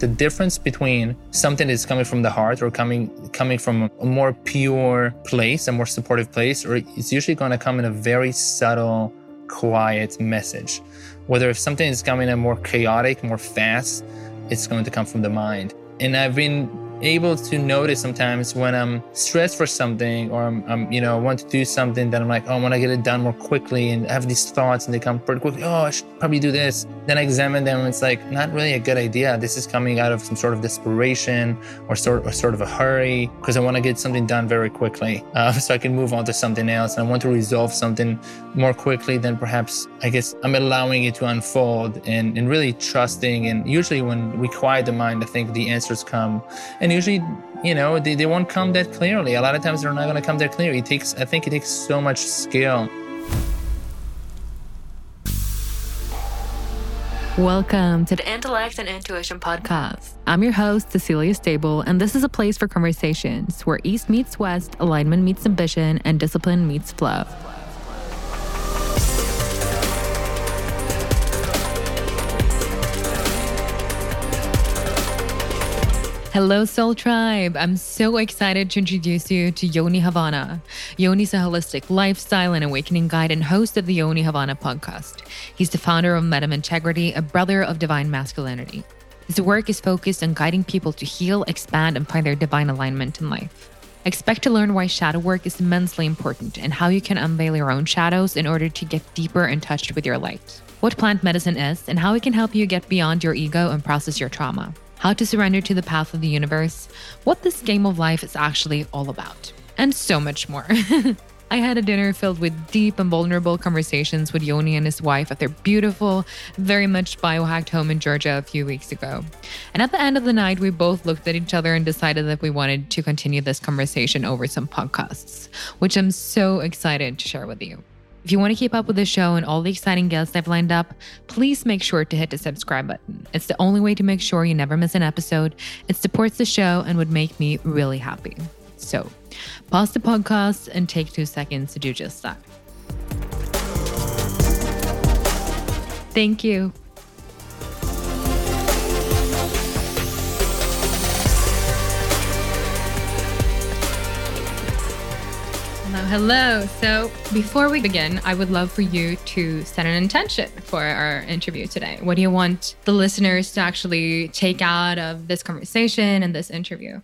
the difference between something that's coming from the heart or coming coming from a more pure place, a more supportive place, or it's usually going to come in a very subtle, quiet message. Whether if something is coming in more chaotic, more fast, it's going to come from the mind. And I've been able to notice sometimes when I'm stressed for something or I'm, I'm, you know, want to do something that I'm like, oh, I want to get it done more quickly and I have these thoughts and they come pretty quickly. Oh, I should probably do this. Then I examine them and it's like not really a good idea. This is coming out of some sort of desperation or sort, or sort of a hurry because I want to get something done very quickly uh, so I can move on to something else. And I want to resolve something more quickly than perhaps I guess I'm allowing it to unfold and, and really trusting. And usually when we quiet the mind, I think the answers come. And and usually you know they, they won't come that clearly a lot of times they're not going to come that clear it takes i think it takes so much skill Welcome to the Intellect and Intuition Podcast. I'm your host, Cecilia Stable, and this is a place for conversations where East meets West, alignment meets ambition, and discipline meets flow. Hello, Soul Tribe. I'm so excited to introduce you to Yoni Havana. Yoni is a holistic lifestyle and awakening guide and host of the Yoni Havana podcast. He's the founder of Men of Integrity, a brother of divine masculinity. His work is focused on guiding people to heal, expand, and find their divine alignment in life. Expect to learn why shadow work is immensely important and how you can unveil your own shadows in order to get deeper in touch with your light. What plant medicine is and how it can help you get beyond your ego and process your trauma how to surrender to the path of the universe, what this game of life is actually all about, and so much more. I had a dinner filled with deep and vulnerable conversations with Yoni and his wife at their beautiful, very much biohacked home in Georgia a few weeks ago. And at the end of the night, we both looked at each other and decided that we wanted to continue this conversation over some podcasts, which I'm so excited to share with you. If you want to keep up with the show and all the exciting guests I've lined up, please make sure to hit the subscribe button. It's the only way to make sure you never miss an episode. It supports the show and would make me really happy. So, pause the podcast and take two seconds to do just that. Thank you. Hello. So, before we begin, I would love for you to set an intention for our interview today. What do you want the listeners to actually take out of this conversation and this interview?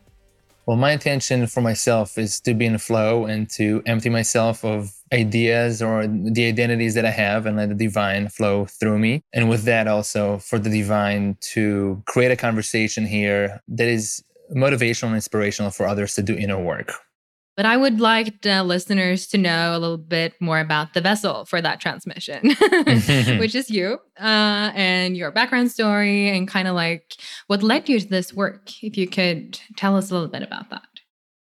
Well, my intention for myself is to be in flow and to empty myself of ideas or the identities that I have and let the divine flow through me. And with that, also for the divine to create a conversation here that is motivational and inspirational for others to do inner work. But I would like the listeners to know a little bit more about the vessel for that transmission, which is you uh, and your background story and kind of like what led you to this work. If you could tell us a little bit about that.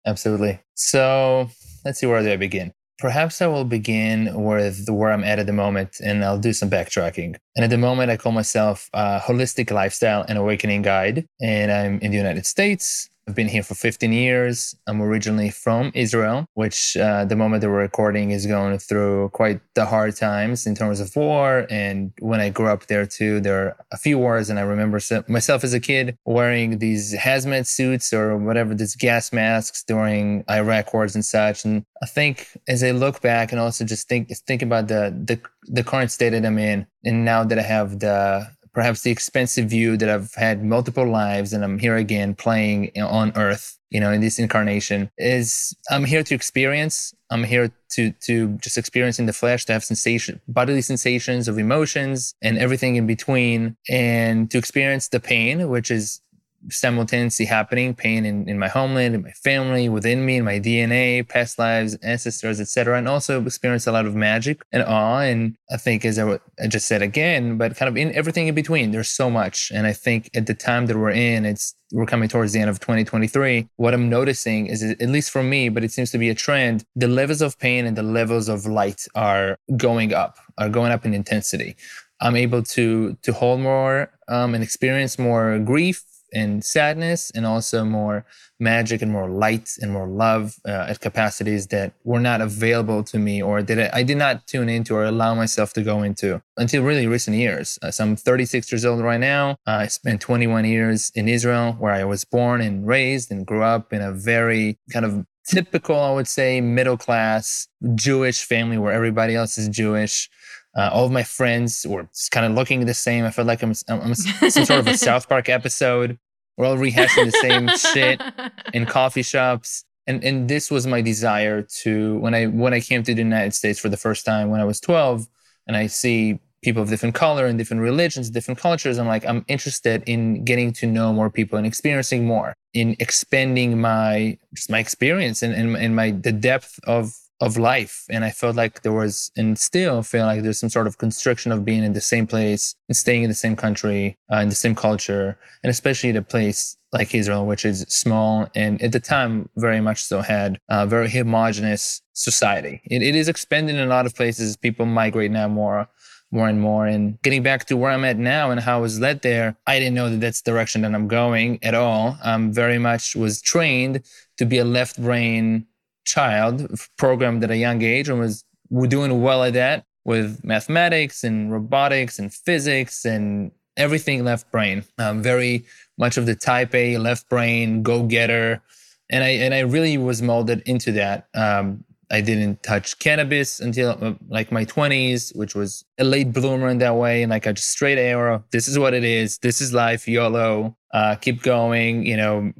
Absolutely. So let's see, where do I begin? Perhaps I will begin with where I'm at at the moment and I'll do some backtracking. And at the moment, I call myself a holistic lifestyle and awakening guide. And I'm in the United States. I've been here for 15 years. I'm originally from Israel, which uh, the moment that we're recording is going through quite the hard times in terms of war. And when I grew up there too, there are a few wars. And I remember myself as a kid wearing these hazmat suits or whatever, these gas masks during Iraq wars and such. And I think as I look back and also just think think about the the, the current state that I'm in, and now that I have the perhaps the expensive view that I've had multiple lives and I'm here again playing on earth, you know, in this incarnation is I'm here to experience. I'm here to to just experience in the flesh, to have sensation, bodily sensations of emotions and everything in between, and to experience the pain, which is simultaneously happening pain in, in my homeland in my family within me in my dna past lives ancestors etc and also experience a lot of magic and awe. And i think as I, I just said again but kind of in everything in between there's so much. And i think at the time that we're in it's we're coming towards the end of 2023 what i'm noticing is at least for me but it seems to be a trend the levels of pain and the levels of light are going up are going up in intensity. I'm able to to hold more um, and experience more grief and sadness and also more magic and more light and more love uh, at capacities that were not available to me or that I did not tune into or allow myself to go into until really recent years. Uh, so I'm 36 years old right now. Uh, I spent 21 years in Israel where I was born and raised and grew up in a very kind of typical, I would say, middle class Jewish family where everybody else is Jewish. Uh, all of my friends were kind of looking the same. I felt like I'm, I'm some sort of a South Park episode. We're all rehashing the same shit in coffee shops. And, and this was my desire to when I when I came to the United States for the first time when I was 12 and I see people of different color and different religions, different cultures. I'm like, I'm interested in getting to know more people and experiencing more, in expanding my just my experience and, and, and my the depth of of life. And I felt like there was, and still feel like there's some sort of constriction of being in the same place and staying in the same country, uh, in the same culture, and especially a place like Israel, which is small and at the time very much so had a very homogenous society. It, it is expanding in a lot of places. People migrate now more more and more. And getting back to where I'm at now and how I was led there, I didn't know that that's the direction that I'm going at all. I'm very much was trained to be a left brain child, programmed at a young age, and was doing well at that with mathematics and robotics and physics and everything left brain. Um, very much of the type A left brain go getter. And I, and I really was molded into that. Um, I didn't touch cannabis until uh, like my 20s, which was a late bloomer in that way. And like a just straight arrow. This is what it is. This is life. YOLO. Uh, keep going. You know,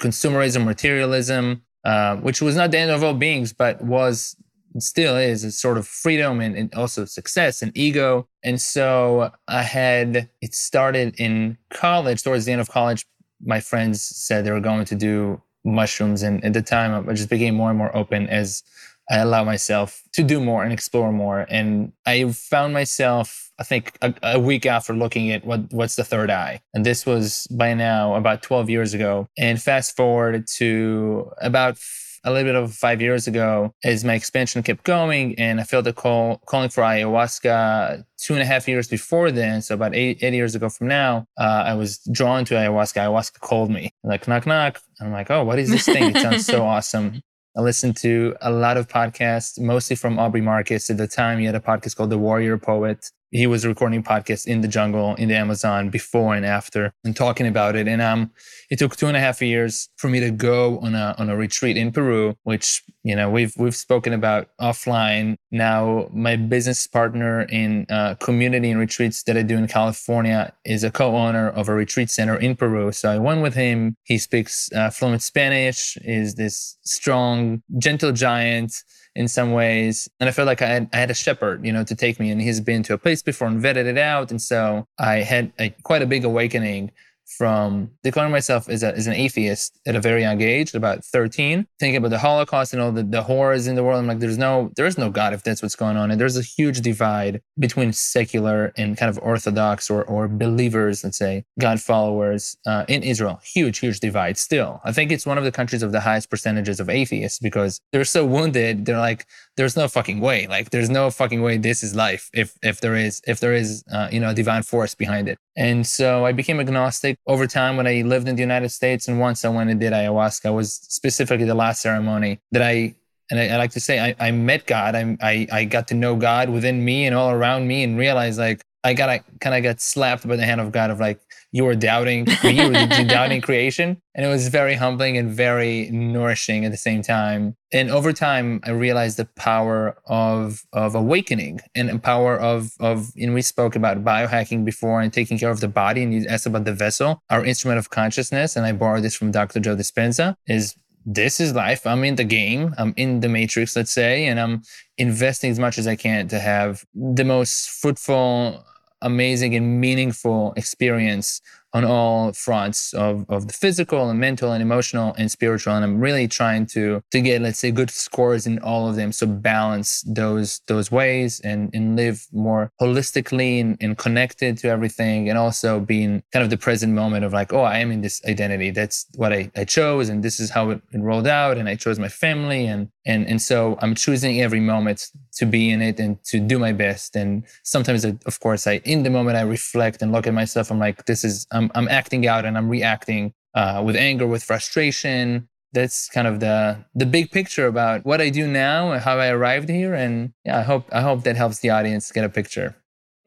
consumerism, materialism, uh, which was not the end of all beings, but was still is a sort of freedom and, and, also success and ego. And so I had it started in college. Towards the end of college, my friends said they were going to do mushrooms, and at the time, I just became more and more open as I allow myself to do more and explore more. And I found myself, I think, a, a, week after looking at what what's the third eye, and this was by now about 12 years ago. And fast forward to about a little bit of five years ago, as my expansion kept going, and I felt the call calling for ayahuasca two and a half years before then. So about eight, eight years ago from now, uh, I was drawn to ayahuasca. Ayahuasca called me, like knock knock. I'm like, oh, what is this thing? It sounds so awesome. I listened to a lot of podcasts, mostly from Aubrey Marcus. At the time, he had a podcast called The Warrior Poet he was recording podcasts in the jungle in the Amazon before and after and talking about it. And um, it took two and a half years for me to go on a on a retreat in Peru, which you know we've we've spoken about offline. Now my business partner in uh, community and retreats that I do in California is a co-owner of a retreat center in Peru. So I went with him. He speaks uh, fluent Spanish. Is this strong, gentle giant in some ways. And I felt like I had, I had a shepherd, you know, to take me. And he's been to a place before and vetted it out. And so I had a, quite a big awakening from declaring myself as, a, as an atheist at a very young age, about 13, thinking about the Holocaust and all the, the horrors in the world. I'm like, there's no, there is no God if that's what's going on. And there's a huge divide between secular and kind of orthodox or, or believers, let's say, God followers uh, in Israel. Huge, huge divide still. I think it's one of the countries of the highest percentages of atheists because they're so wounded. They're like, there's no fucking way. Like, there's no fucking way this is life if, if there is, if there is, uh, you know, a divine force behind it. And so I became agnostic over time when I lived in the United States. And once I went and did ayahuasca was specifically the last ceremony that I, and I, I like to say, I, I met God. I, I, I got to know God within me and all around me and realized like, I got I kind of got slapped by the hand of God of like, you were doubting you were doubting creation. And it was very humbling and very nourishing at the same time. And over time, I realized the power of, of awakening and the power of, of, and we spoke about biohacking before and taking care of the body. And you asked about the vessel, our instrument of consciousness. And I borrowed this from Dr. Joe Dispenza is this is life. I'm in the game. I'm in the matrix, let's say, and I'm investing as much as I can to have the most fruitful amazing and meaningful experience on all fronts of, of the physical and mental and emotional and spiritual and i'm really trying to to get let's say good scores in all of them. So balance those those ways and and live more holistically and, and connected to everything and also being kind of the present moment of like oh i am in this identity. That's what i, I chose and this is how it, it rolled out and i chose my family and and and so i'm choosing every moment to be in it and to do my best. And sometimes of course i in the moment i reflect and look at myself. I'm like this is I'm, I'm acting out and I'm reacting uh, with anger, with frustration. That's kind of the the big picture about what I do now and how I arrived here. And yeah, I hope I hope that helps the audience get a picture.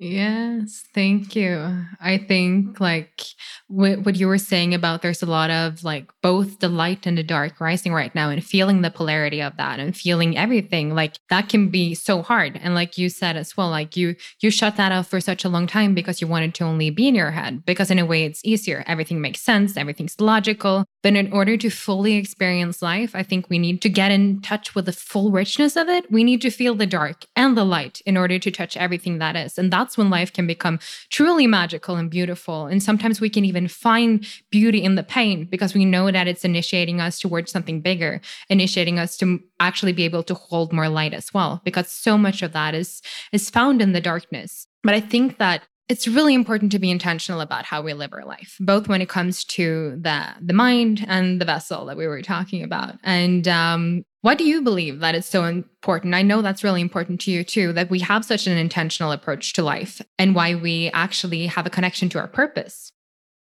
Yes, thank you. I think like what you were saying about there's a lot of like both the light and the dark rising right now and feeling the polarity of that and feeling everything like that can be so hard. And like you said as well, like you you shut that off for such a long time because you wanted to only be in your head because in a way it's easier. Everything makes sense, everything's logical. But in order to fully experience life, I think we need to get in touch with the full richness of it. We need to feel the dark and the light in order to touch everything that is. And that's when life can become truly magical and beautiful. And sometimes we can even find beauty in the pain because we know that it's initiating us towards something bigger, initiating us to actually be able to hold more light as well, because so much of that is is found in the darkness. But I think that it's really important to be intentional about how we live our life, both when it comes to the the mind and the vessel that we were talking about. And um, why do you believe that it's so important? I know that's really important to you too, that we have such an intentional approach to life and why we actually have a connection to our purpose.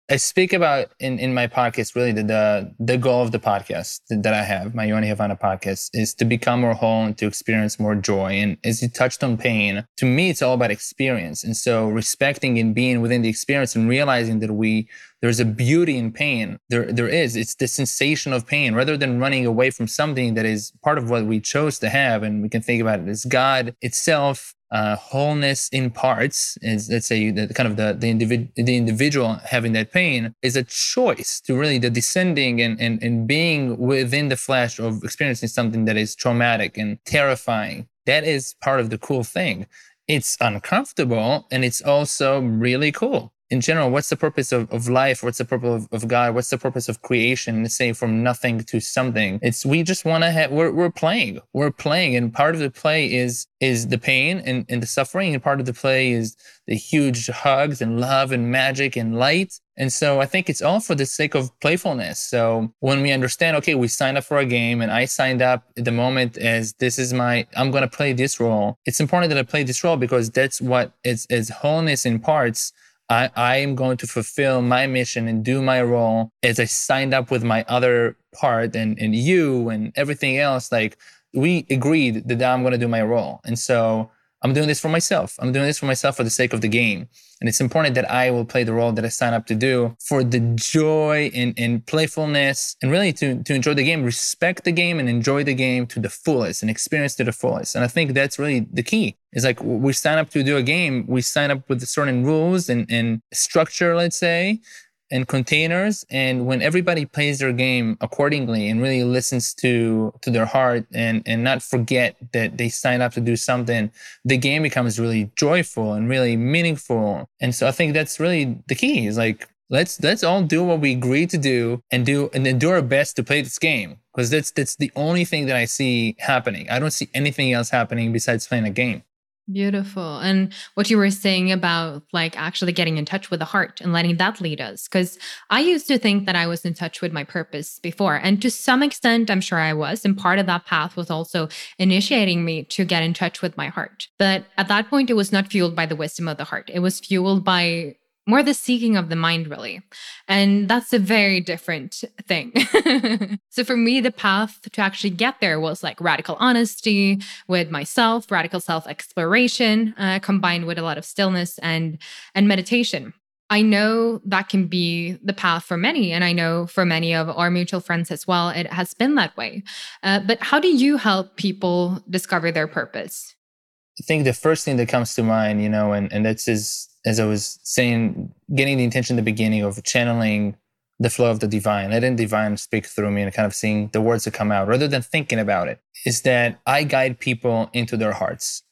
I speak about in, in my podcast really the, the, the goal of the podcast that I have, my Yoni Havana podcast, is to become more whole and to experience more joy. And as you touched on pain, to me it's all about experience. And so respecting and being within the experience and realizing that we there's a beauty in pain. There there is. It's the sensation of pain rather than running away from something that is part of what we chose to have. And we can think about it as God itself uh, wholeness in parts is let's say the kind of the the, individ- the individual having that pain is a choice to really the descending and, and and being within the flesh of experiencing something that is traumatic and terrifying. That is part of the cool thing. It's uncomfortable and it's also really cool in general, what's the purpose of, of life? What's the purpose of, of God? What's the purpose of creation? Say from nothing to something. It's we just want to have we're we're playing. We're playing. And part of the play is is the pain and, and the suffering. And part of the play is the huge hugs and love and magic and light. And so I think it's all for the sake of playfulness. So when we understand, okay, we signed up for a game and I signed up at the moment as this is my, I'm going to play this role. It's important that I play this role because that's what is, is wholeness in parts I, I am going to fulfill my mission and do my role as I signed up with my other part and, and you and everything else. Like we agreed that I'm going to do my role. And so I'm doing this for myself. I'm doing this for myself for the sake of the game. And it's important that I will play the role that I sign up to do for the joy and, and playfulness and really to, to enjoy the game, respect the game and enjoy the game to the fullest and experience to the fullest. And I think that's really the key. Is like we sign up to do a game, we sign up with certain rules and, and structure, let's say, and containers and when everybody plays their game accordingly and really listens to to their heart and and not forget that they signed up to do something the game becomes really joyful and really meaningful. And so i think that's really the key is like let's let's all do what we agreed to do and do and then do our best to play this game. Because that's that's the only thing that i see happening. I don't see anything else happening besides playing a game Beautiful. And what you were saying about like actually getting in touch with the heart and letting that lead us. Because I used to think that I was in touch with my purpose before. And to some extent, I'm sure I was. And part of that path was also initiating me to get in touch with my heart. But at that point, it was not fueled by the wisdom of the heart, it was fueled by more the seeking of the mind, really. And that's a very different thing. so for me, the path to actually get there was like radical honesty with myself, radical self exploration, uh, combined with a lot of stillness and, and meditation. I know that can be the path for many, and I know for many of our mutual friends as well, it has been that way. Uh, but how do you help people discover their purpose? I think the first thing that comes to mind, you know, and, and that's is as I was saying, getting the intention in the beginning of channeling the flow of the divine, letting divine speak through me and kind of seeing the words that come out rather than thinking about it, is that I guide people into their hearts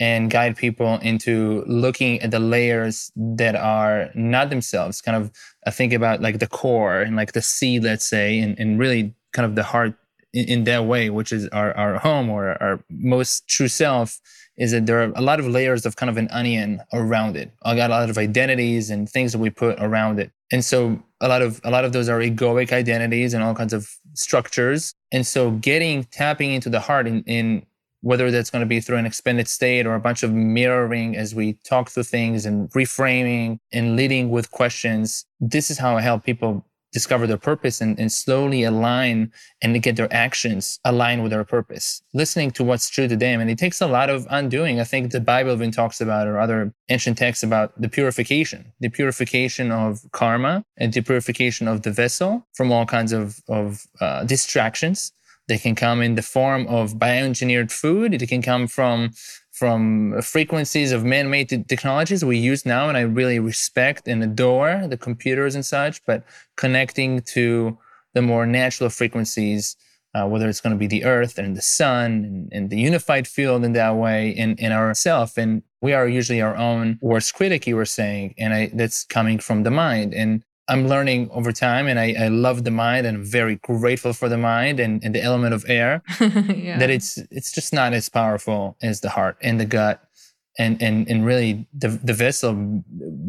and guide people into looking at the layers that are not themselves. Kind of I think about like the core and like the seed, let's say, and, and really kind of the heart in, in that way, which is our, our home or our most true self is that there are a lot of layers of kind of an onion around it. I got a lot of identities and things that we put around it. And so a lot of a lot of those are egoic identities and all kinds of structures. And so getting tapping into the heart in, in whether that's going to be through an expanded state or a bunch of mirroring as we talk through things and reframing and leading with questions. This is how I help people discover their purpose and, and slowly align and get their actions aligned with their purpose, listening to what's true to them. And it takes a lot of undoing. I think the Bible even talks about, or other ancient texts about the purification, the purification of karma and the purification of the vessel from all kinds of, of uh, distractions. They can come in the form of bioengineered food. It can come from from frequencies of man-made technologies we use now and i really respect and adore the computers and such but connecting to the more natural frequencies uh, whether it's going to be the earth and the sun and, and the unified field in that way in, in ourself. And we are usually our own worst critic you were saying and I, that's coming from the mind. And I'm learning over time and I, I love the mind and I'm very grateful for the mind and, and the element of air yeah. that it's it's just not as powerful as the heart and the gut and and and really the the vessel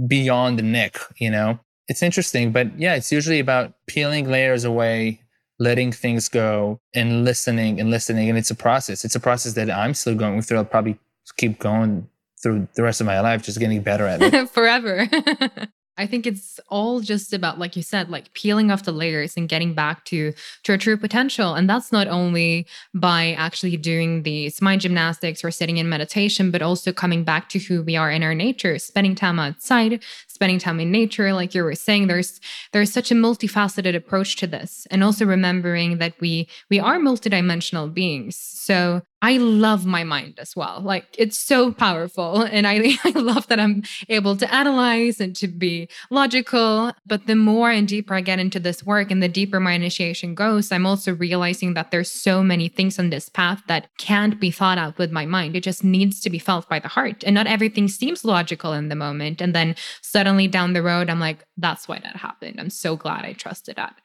beyond the neck, you know. It's interesting, but yeah, it's usually about peeling layers away, letting things go and listening and listening. And it's a process. It's a process that I'm still going through. I'll probably keep going through the rest of my life, just getting better at it. Forever. I think it's all just about, like you said, like peeling off the layers and getting back to to our true potential. And that's not only by actually doing these mind gymnastics or sitting in meditation, but also coming back to who we are in our nature, spending time outside, spending time in nature like you were saying there's there's such a multifaceted approach to this and also remembering that we we are multidimensional beings so I love my mind as well. Like it's so powerful. And I, I love that I'm able to analyze and to be logical. But the more and deeper I get into this work and the deeper my initiation goes, I'm also realizing that there's so many things on this path that can't be thought out with my mind. It just needs to be felt by the heart. And not everything seems logical in the moment. And then suddenly suddenly down the road, I'm like, that's why that happened. I'm so glad I trusted that.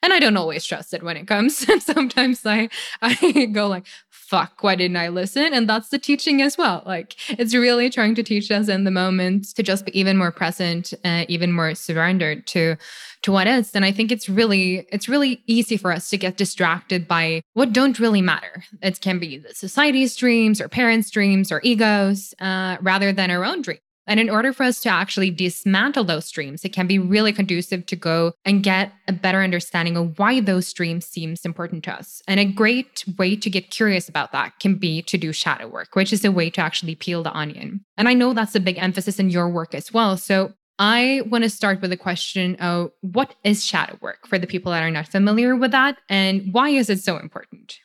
And I don't always trust it when it comes. Sometimes I I go like, fuck, why didn't I listen? And that's the teaching as well. Like it's really trying to teach us in the moment to just be even more present, uh, even more surrendered to to what is. And I think it's really it's really easy for us to get distracted by what don't really matter. It can be the society's dreams or parents' dreams or egos, uh, rather than our own dreams. And in order for us to actually dismantle those streams, it can be really conducive to go and get a better understanding of why those streams seems important to us. And a great way to get curious about that can be to do shadow work, which is a way to actually peel the onion. And I know that's a big emphasis in your work as well. So I want to start with a question of what is shadow work for the people that are not familiar with that and why is it so important?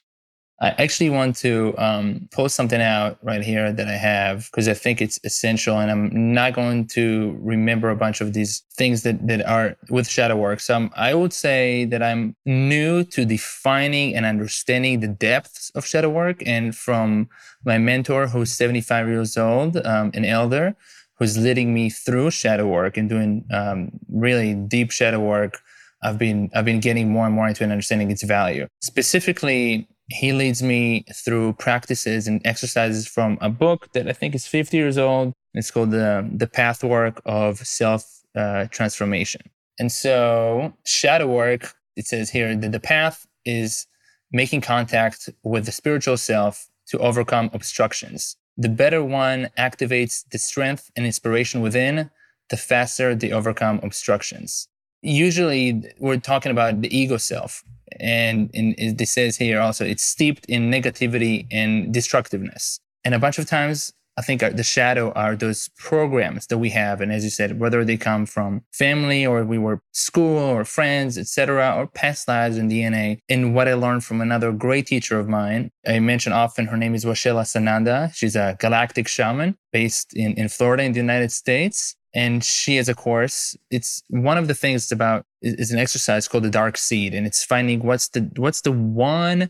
I actually want to um, post something out right here that I have because I think it's essential, and I'm not going to remember a bunch of these things that that are with shadow work. So um, I would say that I'm new to defining and understanding the depths of shadow work, and from my mentor, who's 75 years old, um, an elder, who's leading me through shadow work and doing um, really deep shadow work. I've been I've been getting more and more into and understanding its value. Specifically, he leads me through practices and exercises from a book that I think is 50 years old. It's called the the Pathwork of Self uh, Transformation. And so, shadow work. It says here that the path is making contact with the spiritual self to overcome obstructions. The better one activates the strength and inspiration within, the faster they overcome obstructions. Usually, we're talking about the ego self, and, and it says here also it's steeped in negativity and destructiveness. And a bunch of times i think the shadow are those programs that we have. And as you said whether they come from family or we were school or friends etc or past lives and dna and what i learned from another great teacher of mine i mention often her name is Washela sananda she's a galactic shaman based in, in florida in the united states and she has a course it's one of the things about is an exercise called the dark seed and it's finding what's the what's the one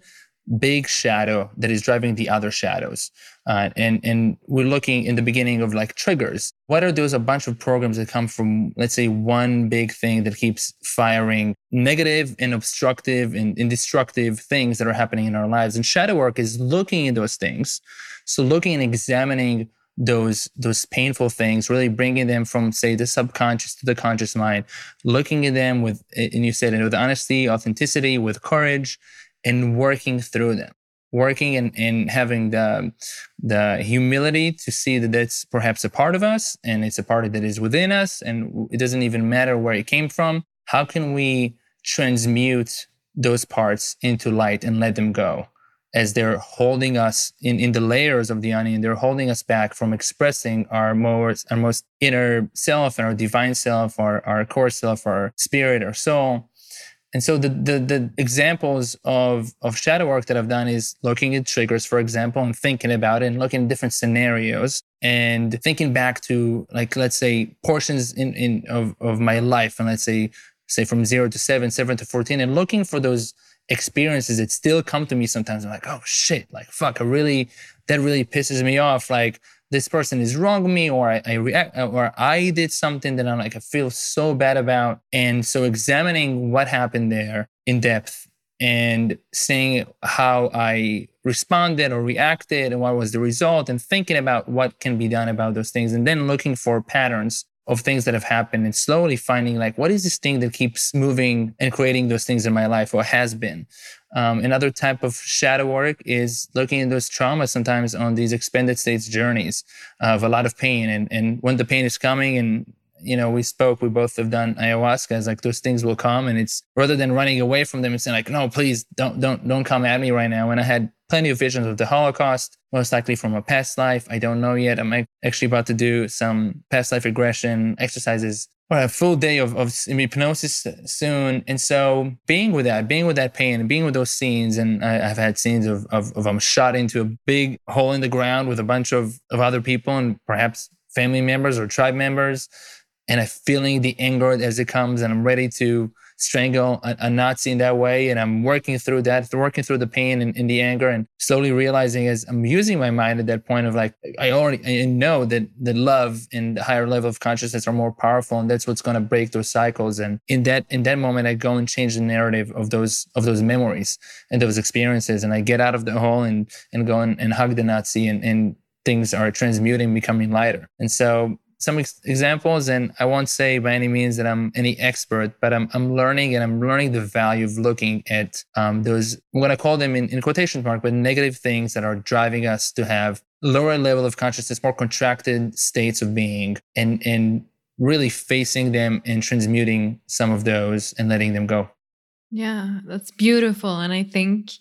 big shadow that is driving the other shadows. Uh, and and we're looking in the beginning of like triggers. What are those a bunch of programs that come from let's say one big thing that keeps firing negative and obstructive and, and destructive things that are happening in our lives? And shadow work is looking at those things. So looking and examining those those painful things really bringing them from say the subconscious to the conscious mind looking at them with and you said it with honesty authenticity with courage and working through them. Working and, and having the the humility to see that that's perhaps a part of us and it's a part that is within us and it doesn't even matter where it came from. How can we transmute those parts into light and let them go as they're holding us in, in the layers of the onion they're holding us back from expressing our most our most inner self and our divine self our, our core self our spirit our soul. And so the, the, the examples of of shadow work that I've done is looking at triggers, for example, and thinking about it and looking at different scenarios and thinking back to like let's say portions in, in of, of my life. And let's say say from zero to seven, seven to fourteen, and looking for those experiences that still come to me sometimes. I'm like, oh shit, like fuck, I really that really pisses me off. Like this person is wrong me or I, I, react uh, or I did something that I'm like I feel so bad about. And so examining what happened there in depth and seeing how I responded or reacted and what was the result and thinking about what can be done about those things and then looking for patterns of things that have happened and slowly finding like what is this thing that keeps moving and creating those things in my life or has been um, another type of shadow work is looking at those traumas sometimes on these expanded states journeys of a lot of pain. And, and when the pain is coming and you know, we spoke, we both have done ayahuasca. It's like those things will come and it's rather than running away from them and saying like, no, please don't, don't, don't come at me right now. And I had plenty of visions of the Holocaust, most likely from a past life. I don't know yet. I'm actually about to do some past life regression exercises or a full day of, of hypnosis soon. And so being with that, being with that pain and being with those scenes, and I, have had scenes of, of, of I'm shot into a big hole in the ground with a bunch of, of other people and perhaps family members or tribe members. And I'm feeling the anger as it comes and I'm ready to strangle a, a, Nazi in that way. And I'm working through that, working through the pain and, and, the anger and slowly realizing as I'm using my mind at that point of like, I already I know that the love and the higher level of consciousness are more powerful. And that's what's going to break those cycles. And in that, in that moment, I go and change the narrative of those, of those memories and those experiences. And I get out of the hole and, and go and, and hug the Nazi and, and things are transmuting, becoming lighter. And so some ex- examples, and I won't say by any means that I'm any expert, but I'm, I'm learning and I'm learning the value of looking at um, those, I'm going to call them in, in quotation mark, but negative things that are driving us to have lower level of consciousness, more contracted states of being, and, and really facing them and transmuting some of those and letting them go. Yeah, that's beautiful. And I think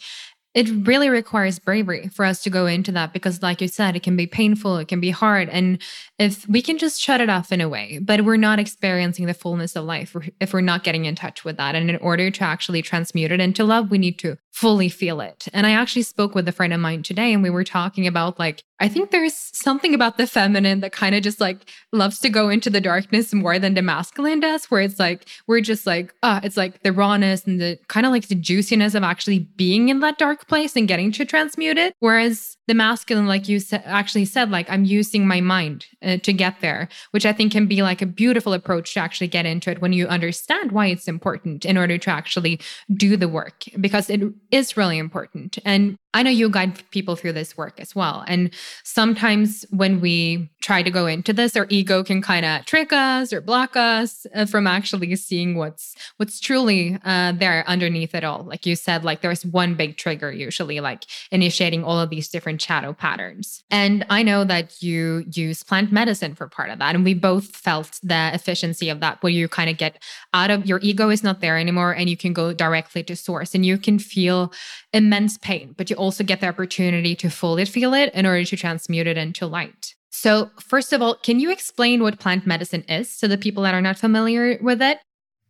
it really requires bravery for us to go into that because like you said it can be painful it can be hard and if we can just shut it off in a way but we're not experiencing the fullness of life if we're not getting in touch with that. And in order to actually transmute it into love we need to fully feel it and i actually spoke with a friend of mine today and we were talking about like I think there's something about the feminine that kind of just like loves to go into the darkness more than the masculine does, where it's like, we're just like, ah, it's like the rawness and the kind of like the juiciness of actually being in that dark place and getting to transmute it. Whereas the masculine, like you sa- actually said, like I'm using my mind uh, to get there, which I think can be like a beautiful approach to actually get into it when you understand why it's important in order to actually do the work, because it is really important. And I know you guide people through this work as well. And sometimes when we try to go into this, our ego can kind of trick us or block us uh, from actually seeing what's what's truly uh, there underneath it all. Like you said, like there's one big trigger usually, like initiating all of these different shadow patterns. And I know that you use plant medicine for part of that, and we both felt the efficiency of that, where you kind of get out of your ego is not there anymore, and you can go directly to source, and you can feel immense pain, but you also get the opportunity to fully feel it in order to transmute it into light. So, first of all, can you explain what plant medicine is to the people that are not familiar with it?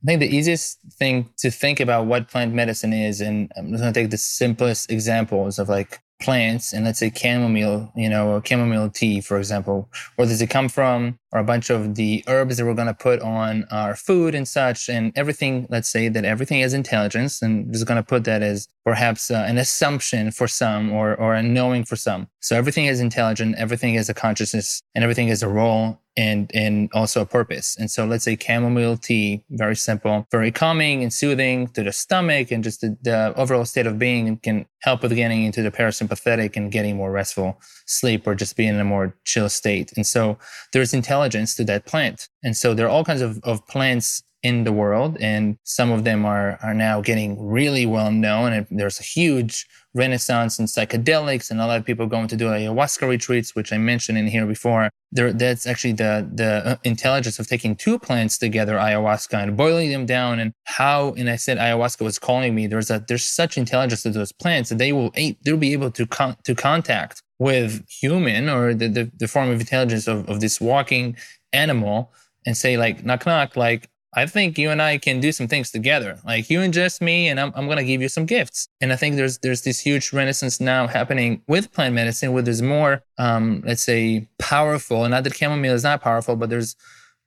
I think the easiest thing to think about what plant medicine is, and I'm just going to take the simplest examples of like plants and let's say chamomile, you know, chamomile tea, for example, where does it come from? Or a bunch of the herbs that we're going to put on our food and such, and everything, let's say that everything has intelligence, and just going to put that as perhaps uh, an assumption for some or, or a knowing for some. So everything is intelligent, everything has a consciousness, and everything has a role and and also a purpose. And so let's say chamomile tea, very simple, very calming and soothing to the stomach and just the, the overall state of being and can help with getting into the parasympathetic and getting more restful sleep or just being in a more chill state. And so there's intelligence to that plant. And so there are all kinds of, of plants in the world, and some of them are are now getting really well known. And there's a huge renaissance in psychedelics, and a lot of people going to do ayahuasca retreats, which I mentioned in here before. There, that's actually the the uh, intelligence of taking two plants together, ayahuasca, and boiling them down, and how. And I said ayahuasca was calling me. There's a there's such intelligence to those plants that they will they'll be able to con- to contact with human or the, the, the form of intelligence of, of this walking animal and say like knock knock like I think you and I can do some things together. Like you ingest me and I'm, I'm going to give you some gifts. And I think there's, there's this huge renaissance now happening with plant medicine where there's more, um, let's say powerful, and not that chamomile is not powerful, but there's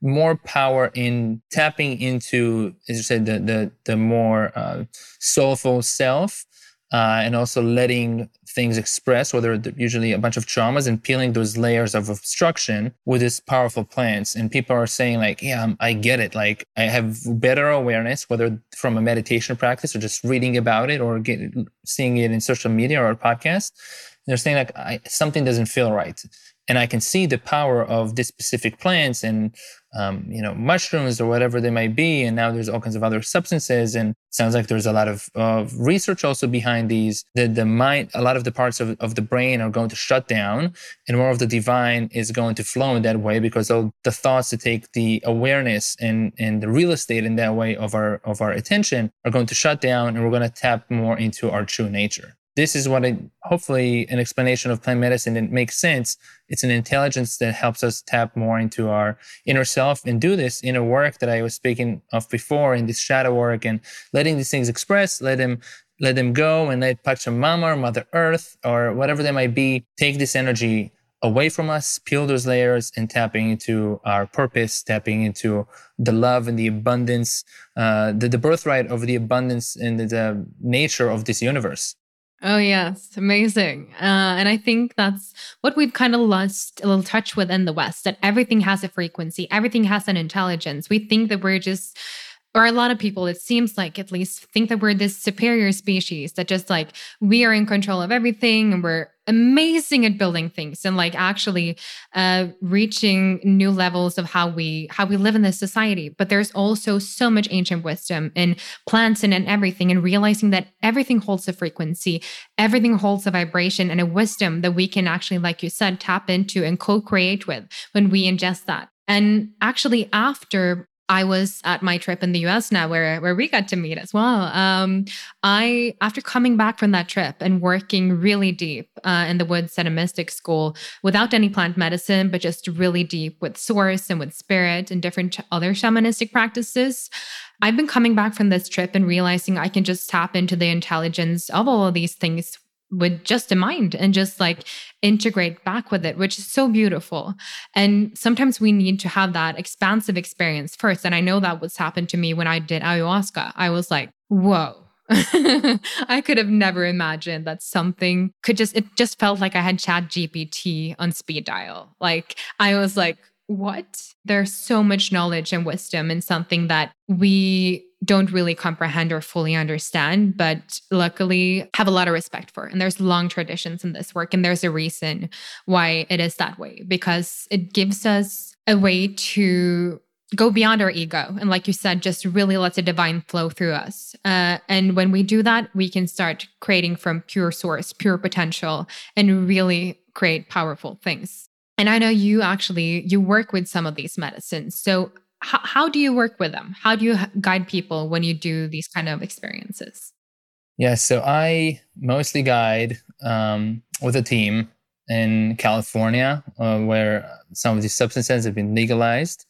more power in tapping into, as you said, the, the, the more uh, soulful self uh, and also letting things express, whether usually a bunch of traumas and peeling those layers of obstruction with these powerful plants. And people are saying like, yeah, um, I get it. Like I have better awareness, whether from a meditation practice or just reading about it or get, seeing it in social media or a podcast. They're saying like something doesn't feel right and I can see the power of this specific plants and um, you know mushrooms or whatever they might be. And now there's all kinds of other substances, and sounds like there's a lot of, of research also behind these. The the mind, a lot of the parts of, of the brain are going to shut down, and more of the divine is going to flow in that way because all the thoughts to take the awareness and and the real estate in that way of our of our attention are going to shut down, and we're going to tap more into our true nature this is what I, hopefully an explanation of plant medicine that makes sense. It's an intelligence that helps us tap more into our inner self and do this inner work that I was speaking of before in this shadow work and letting these things express, let them let them go and let Pachamama or Mother Earth or whatever they might be take this energy away from us, peel those layers, and tapping into our purpose, tapping into the love and the abundance, uh, the, the birthright of the abundance and the, the nature of this universe. Oh, yes. Amazing. Uh, and I think that's what we've kind of lost a little touch with in the West that everything has a frequency, everything has an intelligence. We think that we're just or a lot of people it seems like at least think that we're this superior species that just like we are in control of everything and we're amazing at building things and like actually uh, reaching new levels of how we how we live in this society. But there's also so much ancient wisdom in plants and in everything and realizing that everything holds a frequency everything holds a vibration and a wisdom that we can actually like you said tap into and co-create with when we ingest that. And actually after I was at my trip in the US now where, where we got to meet as well. Um, I, after coming back from that trip and working really deep uh, in the woods at a mystic school without any plant medicine, but just really deep with source and with spirit and different other shamanistic practices, I've been coming back from this trip and realizing I can just tap into the intelligence of all of these things with just a mind and just like integrate back with it, which is so beautiful. And sometimes we need to have that expansive experience first. And I know that what's happened to me when I did ayahuasca. I was like, whoa. I could have never imagined that something could just, it just felt like I had Chat GPT on speed dial. Like, I was like, what? There's so much knowledge and wisdom in something that we don't really comprehend or fully understand, but luckily have a lot of respect for. And there's long traditions in this work. And there's a reason why it is that way, because it gives us a way to go beyond our ego. And like you said, just really let the divine flow through us. Uh, and when we do that, we can start creating from pure source, pure potential, and really create powerful things. And I know you actually you work with some of these medicines. So how, how do you work with them? How do you guide people when you do these kind of experiences? Yeah, so I mostly guide um, with a team in California uh, where some of these substances have been legalized.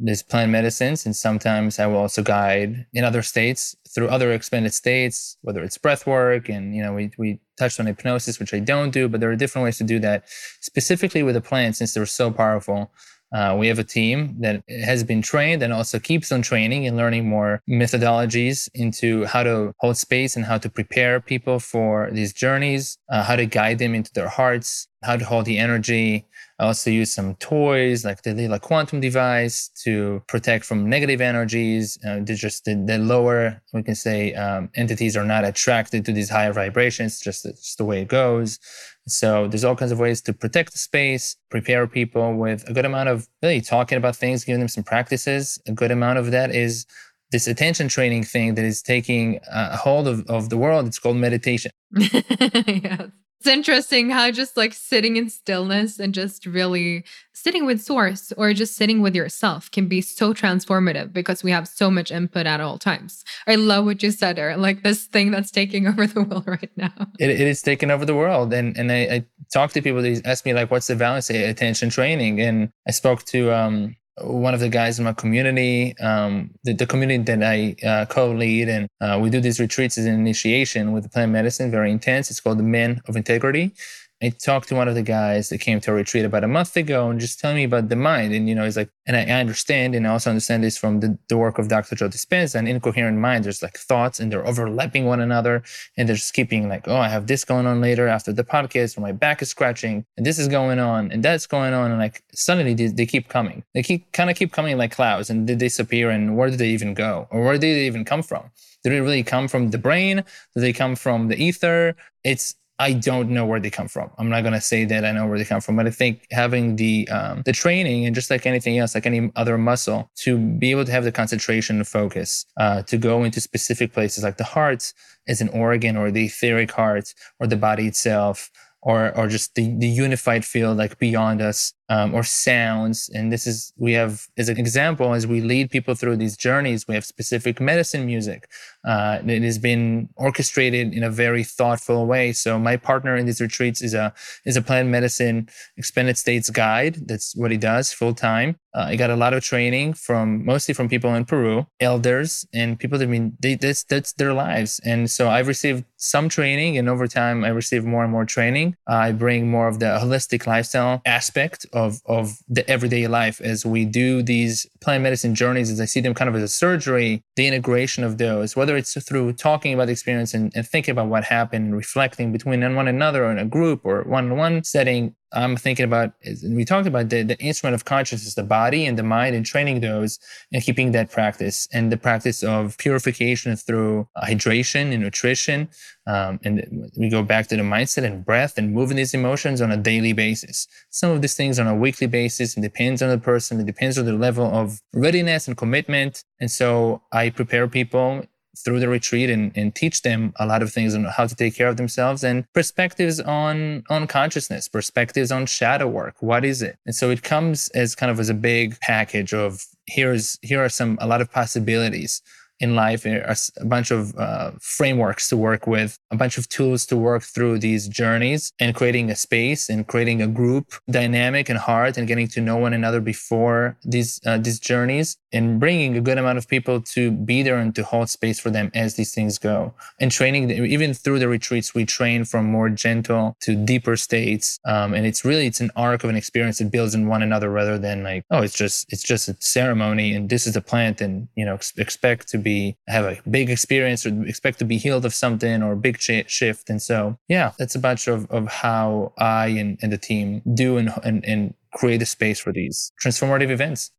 There's plant medicines, and sometimes I will also guide in other states through other expanded states, whether it's breath work and you know we we touched on hypnosis, which I don't do, but there are different ways to do that. Specifically with the plants, since they're so powerful, uh, we have a team that has been trained and also keeps on training and learning more methodologies into how to hold space and how to prepare people for these journeys, uh, how to guide them into their hearts, how to hold the energy, I also use some toys like the Leela quantum device to protect from negative energies. Uh, just the, the, lower, we can say, um, entities are not attracted to these higher vibrations, just, just the way it goes. So there's all kinds of ways to protect the space, prepare people with a good amount of really talking about things, giving them some practices. A good amount of that is this attention training thing that is taking a hold of, of the world. It's called meditation. yes. It's interesting how just like sitting in stillness and just really sitting with source or just sitting with yourself can be so transformative because we have so much input at all times. I love what you said there, like this thing that's taking over the world right now. it, it is taking over the world. And and I, I talk to people, they ask me like, what's the of attention training? And I spoke to um, one of the guys in my community, um, the, the, community that I uh, co-lead, and uh, we do these retreats as an initiation with plant medicine, very intense. It's called the Men of Integrity, I talked to one of the guys that came to a retreat about a month ago and just telling me about the mind. And, you know, he's like, and I, I understand, and I also understand this from the, the work of Dr. Joe Dispenza, an incoherent mind. There's like thoughts and they're overlapping one another. And they're just keeping like, oh, I have this going on later after the podcast, or my back is scratching, and this is going on, and that's going on. And like suddenly they, they keep coming. They keep kind of keep coming like clouds and they disappear. And where do they even go? Or where do they even come from? Did it really come from the brain? Do they come from the ether? It's I don't know where they come from. I'm not gonna say that I know where they come from, but I think having the um, the training and just like anything else, like any other muscle, to be able to have the concentration and focus, uh, to go into specific places like the heart is an organ or the etheric heart or the body itself or or just the, the unified field like beyond us um, or sounds and this is we have as an example as we lead people through these journeys we have specific medicine music uh, it has been orchestrated in a very thoughtful way so my partner in these retreats is a is a plant medicine expanded states guide that's what he does full time uh, I got a lot of training from mostly from people in Peru, elders and people that mean they, that's that's their lives. And so I've received some training, and over time I received more and more training. Uh, I bring more of the holistic lifestyle aspect of of the everyday life as we do these plant medicine journeys. As I see them kind of as a surgery, the integration of those, whether it's through talking about the experience and, and thinking about what happened, and reflecting between one another or in a group or one on one setting, I'm thinking about, and we talked about the, the instrument of consciousness, the body and the mind, and training those and keeping that practice and the practice of purification through hydration and nutrition. Um, and we go back to the mindset and breath and moving these emotions on a daily basis. Some of these things on a weekly basis. It depends on the person. It depends on the level of readiness and commitment. And so I prepare people through the retreat and, and teach them a lot of things on how to take care of themselves and perspectives on on consciousness perspectives on shadow work. What is it? And so it comes as kind of as a big package of here's here are some a lot of possibilities in life a bunch of uh, frameworks to work with a bunch of tools to work through these journeys and creating a space and creating a group dynamic and hard and getting to know one another before these uh, these journeys and bringing a good amount of people to be there and to hold space for them as these things go. And training even through the retreats we train from more gentle to deeper states um, and it's really it's an arc of an experience that builds in one another rather than like oh it's just it's just a ceremony and this is the plant and you know expect to be be have a big experience or expect to be healed of something or a big shift. And so, yeah, that's a bunch of, of how I and, and the team do and, and, and create a space for these transformative events.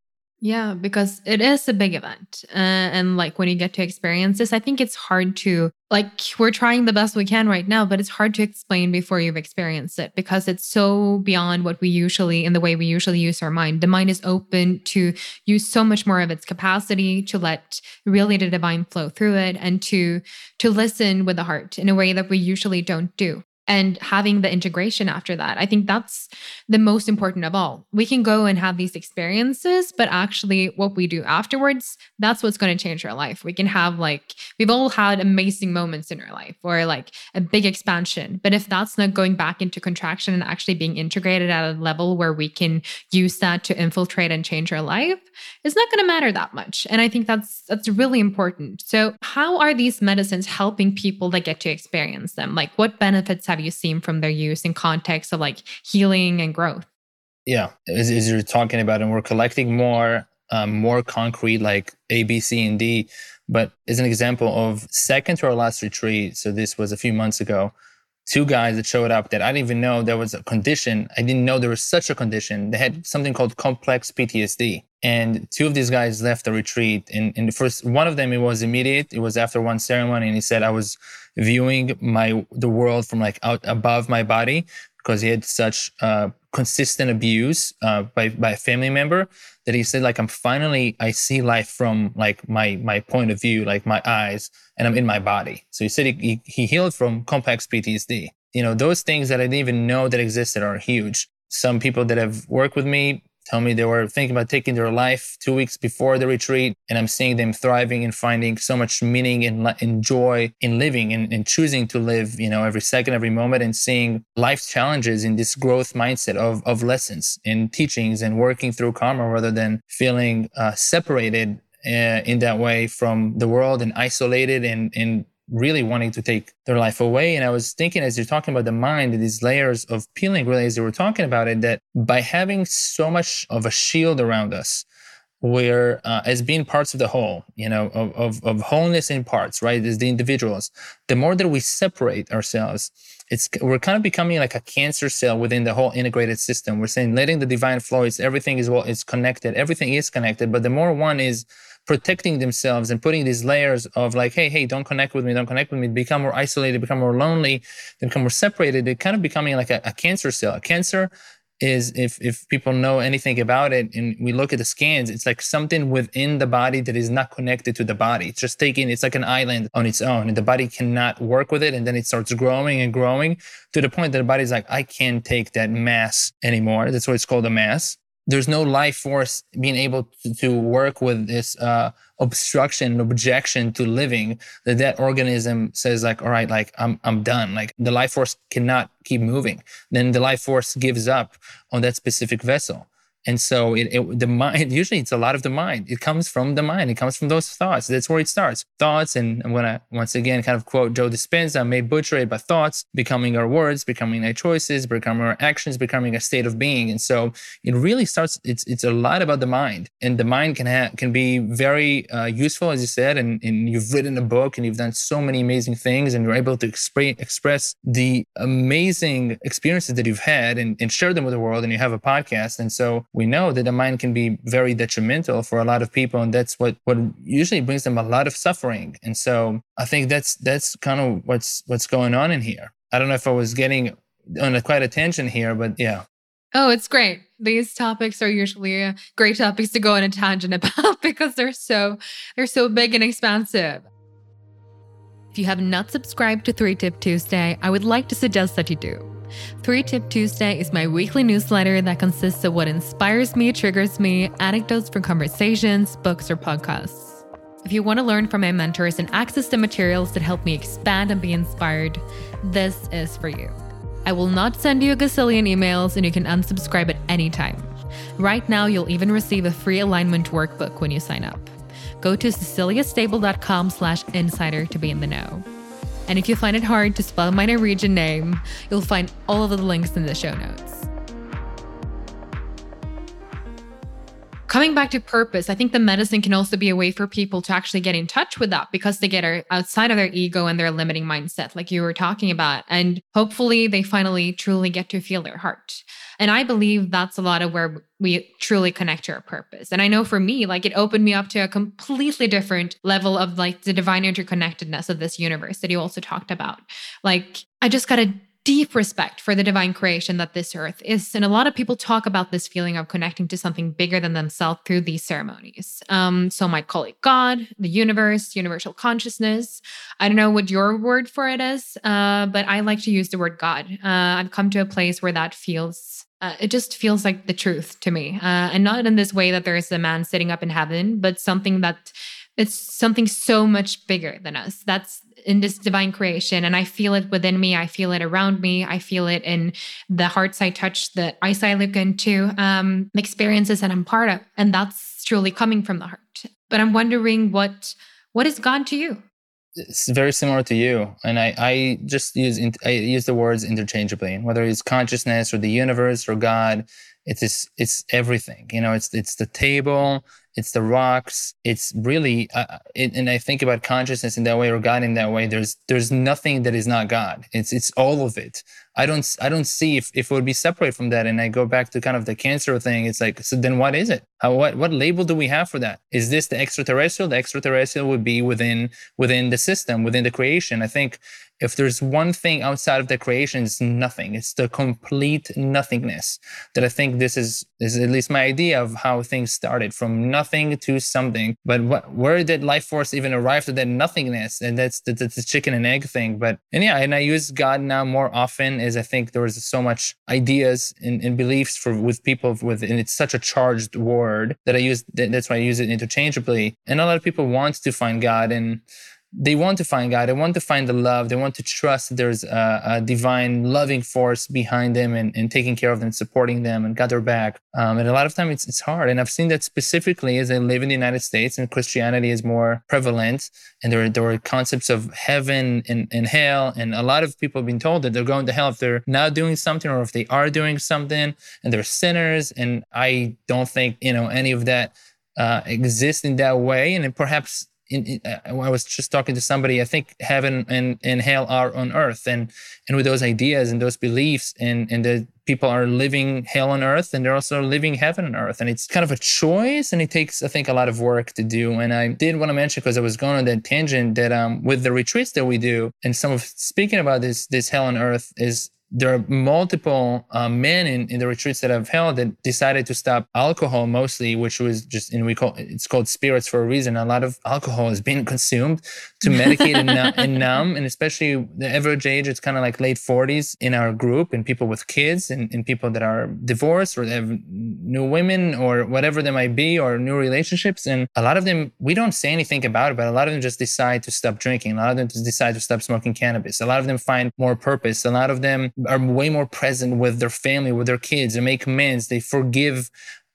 Yeah, because it is a big event. Uh, and like when you get to experience this, I think it's hard to, like, we're trying the best we can right now, but it's hard to explain before you've experienced it because it's so beyond what we usually, in the way we usually use our mind. The mind is open to use so much more of its capacity to let really the divine flow through it and to to listen with the heart in a way that we usually don't do and having the integration after that. I think that's the most important of all. We can go and have these experiences, but actually, what we do afterwards, that's what's going to change our life. We can have like, we've all had amazing moments in our life or like a big expansion. But if that's not going back into contraction and actually being integrated at a level where we can use that to infiltrate and change our life, it's not going to matter that much. And I think that's that's really important. So, how are these medicines helping people that get to experience them? Like, what benefits have have you seen from their use in context of like healing and growth? Yeah, as, as you're talking about, and we're collecting more, um, more concrete like A, B, C, and D. But as an example of second to our last retreat, so this was a few months ago, two guys that showed up that I didn't even know there was a condition. I didn't know there was such a condition. They had something called complex PTSD. And two of these guys left the retreat. And in the first one of them, it was immediate. It was after one ceremony, and he said I was viewing my the world from like out above my body because he had such uh, consistent abuse uh, by by a family member that he said like I'm finally I see life from like my my point of view, like my eyes, and I'm in my body. So he said he, he healed from complex PTSD. You know those things that I didn't even know that existed are huge. Some people that have worked with me tell me they were thinking about taking their life two weeks before the retreat. And I'm seeing them thriving and finding so much meaning and, and joy in living and, and, choosing to live, you know, every second, every moment and seeing life's challenges in this growth mindset of, of lessons and teachings and working through karma rather than feeling uh, separated uh, in that way from the world and isolated and, and really wanting to take their life away. And I was thinking as you're talking about the mind, these layers of peeling, really, as you were talking about it, that by having so much of a shield around us, where uh, as being parts of the whole, you know, of, of, of wholeness in parts, right, as the individuals, the more that we separate ourselves, it's we're kind of becoming like a cancer cell within the whole integrated system. We're saying letting the divine flow, it's everything is well, it's connected, everything is connected, but the more one is protecting themselves and putting these layers of like, hey, hey, don't connect with me, don't connect with me, become more isolated, become more lonely, become more separated. They're kind of becoming like a, a cancer cell. A cancer is if if people know anything about it and we look at the scans, it's like something within the body that is not connected to the body. It's just taking it's like an island on its own, and the body cannot work with it, and then it starts growing and growing to the point that the body's like, I can't take that mass anymore. That's why it's called a mass there's no life force being able to, to work with this uh, obstruction objection to living that that organism says like all right like i'm i'm done. Like the life force cannot keep moving. Then the life force gives up on that specific vessel and so it, it, the mind, usually it's a lot of the mind. It comes from the mind. It comes from those thoughts. That's where it starts. Thoughts. And I'm to once again kind of quote Joe Dispenza, I may butcher it, but thoughts becoming our words, becoming our choices, becoming our actions, becoming a state of being. And so it really starts, it's, it's a lot about the mind and the mind can have, can be very uh, useful, as you said, and, and you've written a book and you've done so many amazing things and you're able to exp- express the amazing experiences that you've had and, and share them with the world. And you have a podcast. And so we know that the mind can be very detrimental for a lot of people and that's what what usually brings them a lot of suffering and so i think that's that's kind of what's what's going on in here i don't know if i was getting on a quite a tangent here but yeah Oh, it's great. These topics are usually great topics to go on a tangent about because they're so they're so big and expansive. If you have not subscribed to 3 Tip Tuesday, I would like to suggest that you do. 3 Tip Tuesday is my weekly newsletter that consists of what inspires me, triggers me, anecdotes from conversations, books, or podcasts. If you want to learn from my mentors and access the materials that help me expand and be inspired, this is for you. I will not send you a gazillion emails and you can unsubscribe at any time. Right now, you'll even receive a free alignment workbook when you sign up. Go to ceciliastabell.com slash insider to be in the know. And if you find it hard to spell my Norwegian name, you'll find all of the links in the show notes. Coming back to purpose, I think the medicine can also be a way for people to actually get in touch with that because they get outside of their ego and their limiting mindset, like you were talking about. And hopefully they finally truly get to feel their heart. And I believe that's a lot of where we truly connect to our purpose. And I know for me, like it opened me up to a completely different level of like the divine interconnectedness of this universe that you also talked about. Like I just got a deep respect for the divine creation that this earth is. And a lot of people talk about this feeling of connecting to something bigger than themselves through these ceremonies. Um, so might call it God, the universe, universal consciousness. I don't know what your word for it is, uh, but I like to use the word God. Uh, I've come to a place where that feels uh, it just feels like the truth to me. Uh, and not in this way that there is a man sitting up in heaven, but something that it's something so much bigger than us. That's in this divine creation. And I feel it within me. I feel it around me. I feel it in the hearts I touch, the eyes I look into, um, experiences that I'm part of. And that's truly coming from the heart. But I'm wondering what what is God to you? It's very similar to you. And i i just use i use the words interchangeably whether it's consciousness or the universe or god. It's it's everything you know it's it's the table it's the rocks. It's really uh, it, and i think about consciousness in that way or god in that way. There's there's nothing that is not god. It's it's all of it i don't i don't see if, if it would be separate from that and i go back to kind of the cancer thing it's like so then what is it How, what what label do we have for that is this the extraterrestrial the extraterrestrial would be within within the system within the creation i think if there's one thing outside of the creation, it's nothing. It's the complete nothingness. That I think this is is at least my idea of how things started from nothing to something. But what, where did life force even arrive to that nothingness? And that's the, that's the chicken and egg thing. But and yeah, and I use God now more often as I think there was so much ideas and, and beliefs for with people with and it's such a charged word that I use. That's why I use it interchangeably. And a lot of people want to find God and they want to find God. They want to find the love. They want to trust that there's a, a divine loving force behind them and, and, taking care of them, supporting them, and got their back. Um, and a lot of time it's it's hard. And I've seen that specifically as I live in the United States and Christianity is more prevalent. And there there were concepts of heaven and, and hell. And a lot of people have been told that they're going to hell if they're not doing something or if they are doing something and they're sinners. And I don't think you know any of that uh, exists in that way. And perhaps in, in, uh, I was just talking to somebody. I think heaven and, and hell are on earth, and and with those ideas and those beliefs, and and the people are living hell on earth, and they're also living heaven on earth, and it's kind of a choice, and it takes I think a lot of work to do. And I did want to mention because I was going on that tangent that um with the retreats that we do, and some of speaking about this this hell on earth is there are multiple uh, men in, in the retreats that I've held that decided to stop alcohol mostly, which was just, and we call it's called spirits for a reason. A lot of alcohol is being consumed to medicate and, and, numb, and especially the average age, it's kind of like late 40s in our group, and people with kids, and, and people that are divorced or they have new women or whatever they might be, or new relationships. And a lot of them, we don't say anything about it, but a lot of them just decide to stop drinking. A lot of them just decide to stop smoking cannabis. A lot of them find more purpose. A lot of them are way more present with their family, with their kids, and make amends. They forgive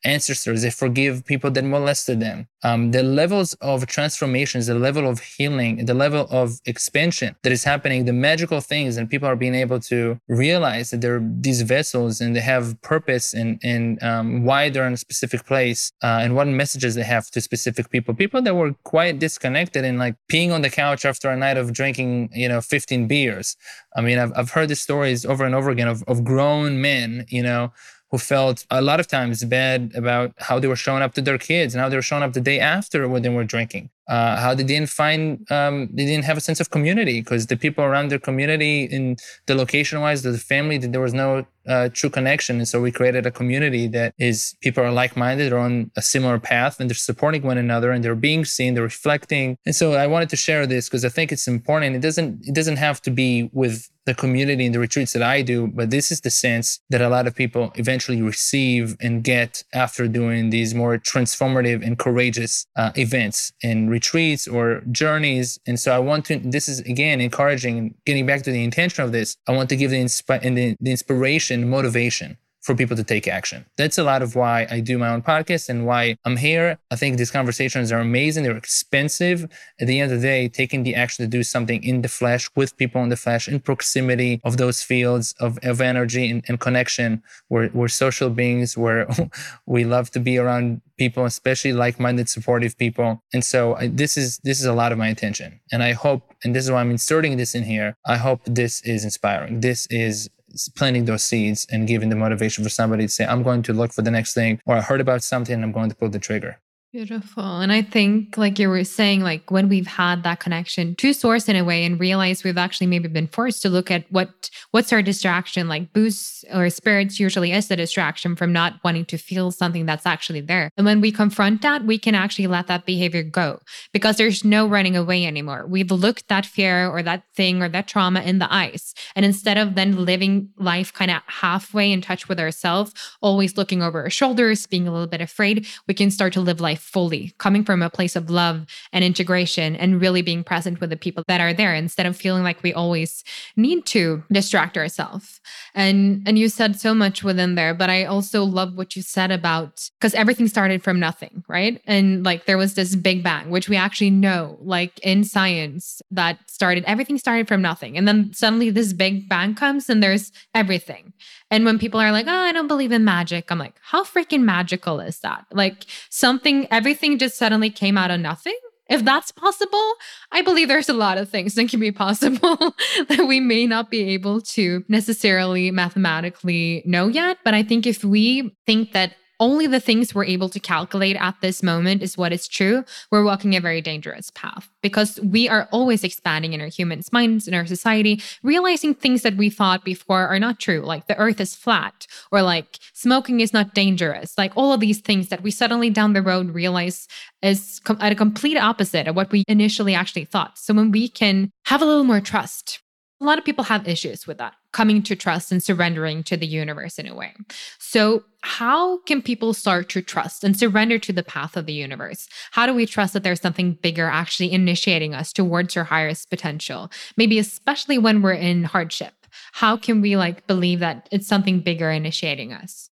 ancestors. They forgive people that molested them. Um, the levels of transformations, the level of healing, the level of expansion that is happening, the magical things, and people are being able to realize that they're these vessels and they have purpose and and um, why they're in a specific place uh, and what messages they have to specific people. People that were quite disconnected and like peeing on the couch after a night of drinking, you know, 15 beers. I mean, I've I've heard the stories over and over again of of grown men, you know, who felt a lot of times bad about how they were showing up to their kids and how they were showing up the day after when they were drinking. Uh, how they didn't find, um, they didn't have a sense of community because the people around their community, in the location wise, the family, there was no uh, true connection. And so we created a community that is people are like minded, they're on a similar path, and they're supporting one another, and they're being seen, they're reflecting. And so I wanted to share this because I think it's important. It doesn't it doesn't have to be with the community and the retreats that I do, but this is the sense that a lot of people eventually receive and get after doing these more transformative and courageous uh, events and retreats or journeys. And so I want to. This is again encouraging. Getting back to the intention of this, I want to give the, inspi- the, the inspiration motivation for people to take action. That's a lot of why I do my own podcast and why I'm here. I think these conversations are amazing. They're expensive. At the end of the day, taking the action to do something in the flesh with people in the flesh, in proximity of those fields of, of energy and, and connection. We're, we're social beings where we love to be around people, especially like-minded, supportive people. And so I, this is this is a lot of my intention. And I hope, and this is why I'm inserting this in here. I hope this is inspiring. This is planting those seeds and giving the motivation for somebody to say, I'm going to look for the next thing, or I heard about something and I'm going to pull the trigger. Beautiful. And I think, like you were saying, like when we've had that connection to source in a way and realize we've actually maybe been forced to look at what what's our distraction, like boosts or spirits usually is the distraction from not wanting to feel something that's actually there. And when we confront that, we can actually let that behavior go because there's no running away anymore. We've looked that fear or that thing or that trauma in the eyes. And instead of then living life kind of halfway in touch with ourselves, always looking over our shoulders, being a little bit afraid, we can start to live life fully, coming from a place of love and integration and really being present with the people that are there instead of feeling like we always need to distract ourselves. And and you said so much within there, but I also love what you said about because everything started from nothing, right? And like there was this big bang, which we actually know, like in science, that started everything started from nothing. And then suddenly this big bang comes and there's everything. And when people are like, oh, I don't believe in magic, I'm like, how freaking magical is that? Like something everything just suddenly came out of nothing. If that's possible, I believe there's a lot of things that can be possible that we may not be able to necessarily mathematically know yet. But I think if we think that only the things we're able to calculate at this moment is what is true, we're walking a very dangerous path because we are always expanding in our humans' minds, in our society, realizing things that we thought before are not true, like the earth is flat or like smoking is not dangerous, like all of these things that we suddenly down the road realize is com- at a complete opposite of what we initially actually thought. So when we can have a little more trust, a lot of people have issues with that, coming to trust and surrendering to the universe in a way. So, how can people start to trust and surrender to the path of the universe? How do we trust that there's something bigger actually initiating us towards our highest potential? Maybe especially when we're in hardship. How can we like believe that it's something bigger initiating us?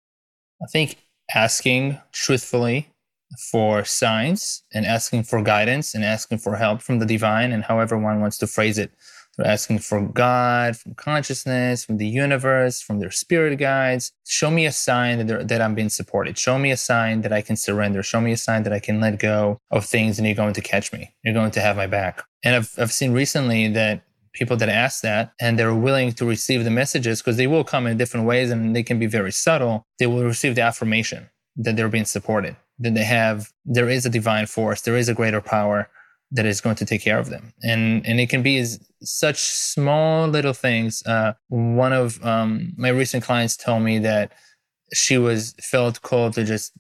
I think asking truthfully for signs and asking for guidance and asking for help from the divine and however one wants to phrase it they're asking for God, from consciousness, from the universe, from their spirit guides. Show me a sign that, that I'm being supported. Show me a sign that I can surrender. Show me a sign that I can let go of things and you're going to catch me. You're going to have my back. And I've, I've seen recently that people that ask that and they're willing to receive the messages because they will come in different ways and they can be very subtle. They will receive the affirmation that they're being supported, that they have, there is a divine force, there is a greater power that is going to take care of them. And and it can be such small little things. Uh, one of um, my recent clients told me that she was felt called to just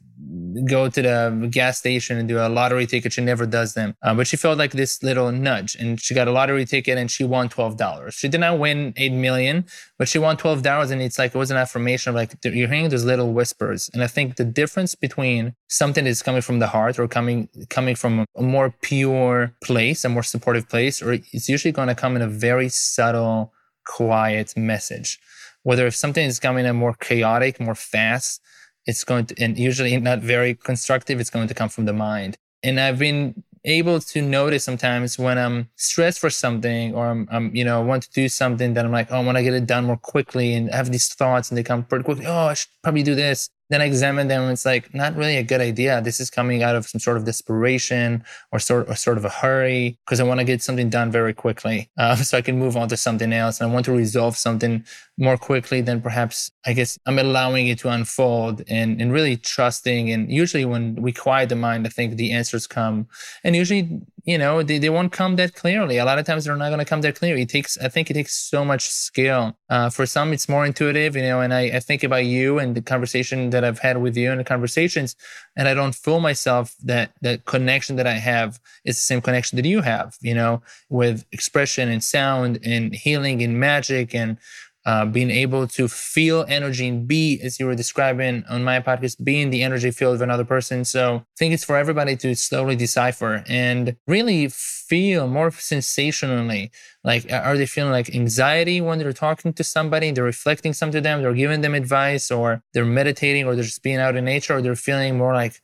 go to the gas station and do a lottery ticket. She never does them. Uh, but she felt like this little nudge and she got a lottery ticket and she won $12. She did not win 8 million, but she won $12. And it's like, it was an affirmation of like, you're hearing those little whispers. And I think the difference between something that's coming from the heart or coming, coming from a more pure place, a more supportive place, or it's usually going to come in a very subtle, quiet message. Whether if something is coming in more chaotic, more fast, it's going to, and usually not very constructive, it's going to come from the mind. And I've been able to notice sometimes when I'm stressed for something or I'm, I'm, you know, want to do something that I'm like, oh, I want to get it done more quickly and I have these thoughts and they come pretty quickly. Oh, I should probably do this. Then I examine them and it's like not really a good idea. This is coming out of some sort of desperation or sort or sort of a hurry because I want to get something done very quickly, uh, so I can move on to something else. And I want to resolve something more quickly than perhaps I guess I'm allowing it to unfold and and really trusting. And usually when we quiet the mind, I think the answers come. And usually you know they, they won't come that clearly. A lot of times they're not going to come that clearly it takes i think it takes so much skill. Uh, for some it's more intuitive you know and I, I think about you and the conversation that i've had with you and the conversations and i don't fool myself that the connection that i have is the same connection that you have you know with expression and sound and healing and magic and uh, being able to feel energy and be, as you were describing on my podcast, be in the energy field of another person. So I think it's for everybody to slowly decipher and really feel more sensationally. Like, are they feeling like anxiety when they're talking to somebody, they're reflecting something to them, they're giving them advice, or they're meditating, or they're just being out in nature, or they're feeling more like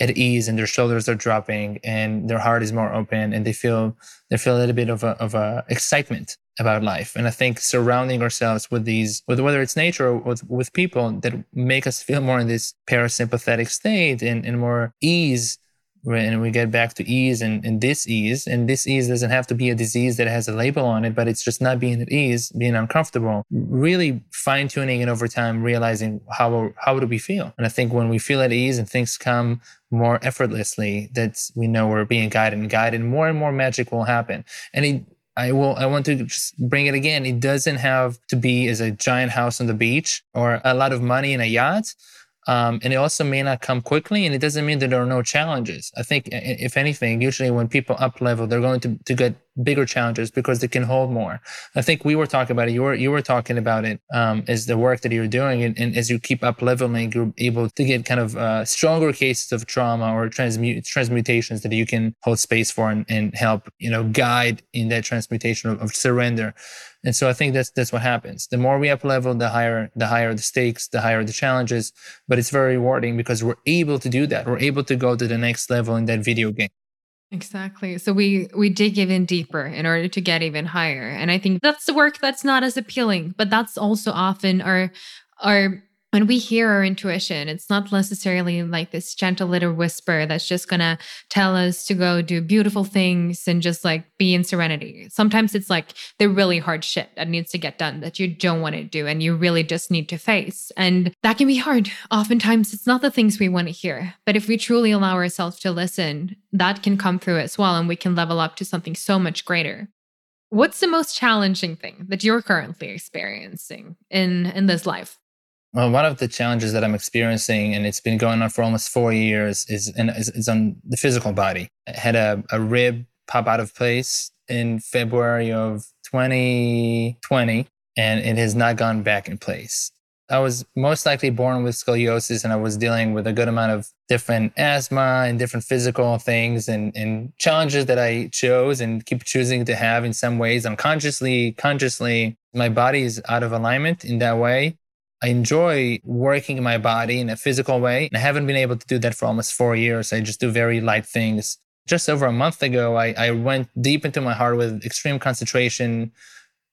at ease and their shoulders are dropping and their heart is more open and they feel they feel a little bit of a, of a excitement about life. And i think surrounding ourselves with these with whether it's nature or with, with people that make us feel more in this parasympathetic state and, and more ease and we get back to ease and, and this ease. And this ease doesn't have to be a disease that has a label on it but it's just not being at ease being uncomfortable really fine-tuning and over time realizing how how do we feel? And i think when we feel at ease and things come more effortlessly that we know we're being guided and guided more and more magic will happen. And it I will I want to just bring it again. It doesn't have to be as a giant house on the beach or a lot of money in a yacht um, and it also may not come quickly, and it doesn't mean that there are no challenges. I think, if anything, usually when people up level, they're going to, to get bigger challenges because they can hold more. I think we were talking about it. You were you were talking about it um, as the work that you're doing, and, and, as you keep up leveling, you're able to get kind of uh, stronger cases of trauma or transmute transmutations that you can hold space for and, and help you know guide in that transmutation of, of surrender. And so I think that's that's what happens. The more we up level, the higher the higher the stakes, the higher the challenges. But it's very rewarding because we're able to do that. We're able to go to the next level in that video game. Exactly. So we we dig even deeper in order to get even higher. And I think that's the work that's not as appealing, but that's also often our our when we hear our intuition, it's not necessarily like this gentle little whisper that's just gonna tell us to go do beautiful things and just like be in serenity. Sometimes it's like the really hard shit that needs to get done that you don't want to do and you really just need to face. And that can be hard. Oftentimes, it's not the things we want to hear. But if we truly allow ourselves to listen, that can come through as well and we can level up to something so much greater. What's the most challenging thing that you're currently experiencing in in this life? Well, one of the challenges that I'm experiencing, and it's been going on for almost four years, is, is, is on the physical body. I had a, a rib pop out of place in February of 2020, and it has not gone back in place. I was most likely born with scoliosis, and I was dealing with a good amount of different asthma and different physical things and, and challenges that I chose and keep choosing to have in some ways. Unconsciously, consciously, my body is out of alignment in that way. I enjoy working my body in a physical way. And I haven't been able to do that for almost four years. I just do very light things. Just over a month ago, I, I went deep into my heart with extreme concentration,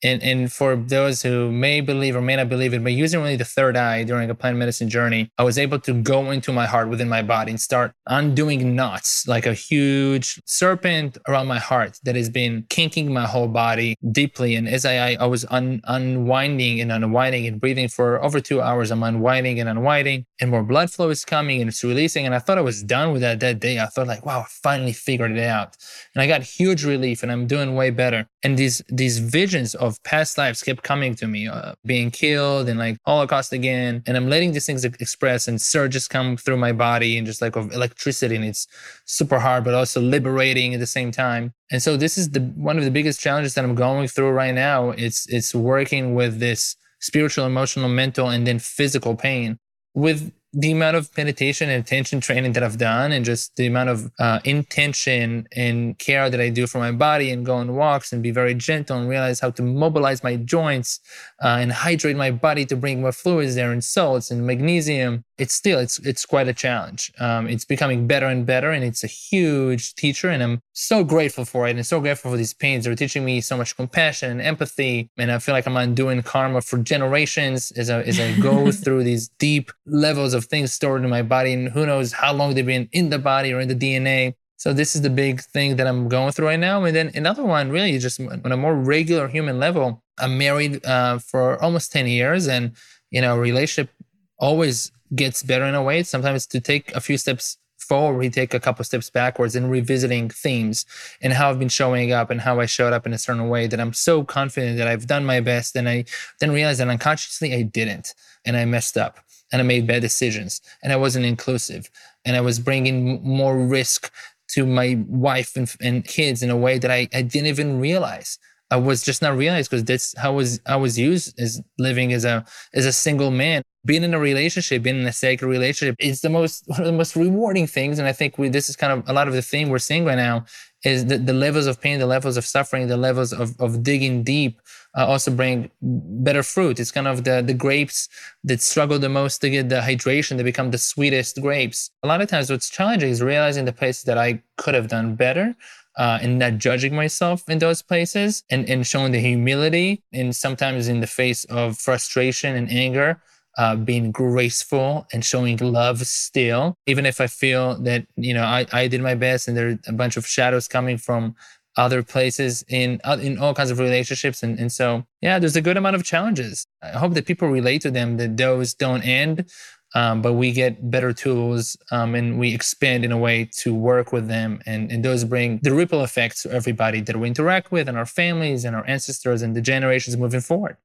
and, and for those who may believe or may not believe it, by using only the third eye during a plant medicine journey, I was able to go into my heart within my body and start undoing knots like a huge serpent around my heart that has been kinking my whole body deeply. And as I, I was un, unwinding and unwinding and breathing for over two hours, I'm unwinding and unwinding, and more blood flow is coming and it's releasing. And I thought I was done with that that day. I thought like, wow, I finally figured it out. And I got huge relief and I'm doing way better. And these these visions of past lives kept coming to me, uh, being killed and like Holocaust again. And I'm letting these things express and surges come through my body and just like of electricity. And it's super hard, but also liberating at the same time. And so this is the one of the biggest challenges that I'm going through right now. It's it's working with this spiritual, emotional, mental, and then physical pain with the amount of meditation and attention training that I've done, and just the amount of uh, intention and care that I do for my body, and go on walks and be very gentle and realize how to mobilize my joints uh, and hydrate my body to bring more fluids there and salts and magnesium. It's still it's it's quite a challenge. Um, it's becoming better and better, and it's a huge teacher, and I'm so grateful for it, and so grateful for these pains. They're teaching me so much compassion and empathy, and I feel like I'm undoing karma for generations as I as I go through these deep levels of things stored in my body, and who knows how long they've been in the body or in the DNA. So this is the big thing that I'm going through right now. And then another one, really, just on a more regular human level. I'm married uh, for almost 10 years, and you know, relationship always gets better in a way. Sometimes to take a few steps forward, we take a couple steps backwards and revisiting themes and how I've been showing up and how I showed up in a certain way that I'm so confident that I've done my best. And I then realized that unconsciously I didn't and I messed up and I made bad decisions and I wasn't inclusive and I was bringing more risk to my wife and, and kids in a way that I, I didn't even realize. I was just not realized because that's how I was I was used as living as a as a single man. Being in a relationship, being in a sacred relationship, it's the most one of the most rewarding things. And I think we this is kind of a lot of the theme we're seeing right now is the, the levels of pain, the levels of suffering, the levels of, of digging deep uh, also bring better fruit. It's kind of the, the grapes that struggle the most to get the hydration, they become the sweetest grapes. A lot of times, what's challenging is realizing the places that I could have done better. Uh, and not judging myself in those places and, and showing the humility and sometimes in the face of frustration and anger uh, being graceful and showing love still. Even if i feel that you know I, I did my best and there are a bunch of shadows coming from other places in uh, in all kinds of relationships. And, and so yeah there's a good amount of challenges. I hope that people relate to them that those don't end um, but we get better tools um, and we expand in a way to work with them and, and those bring the ripple effects to everybody that we interact with and our families and our ancestors and the generations moving forward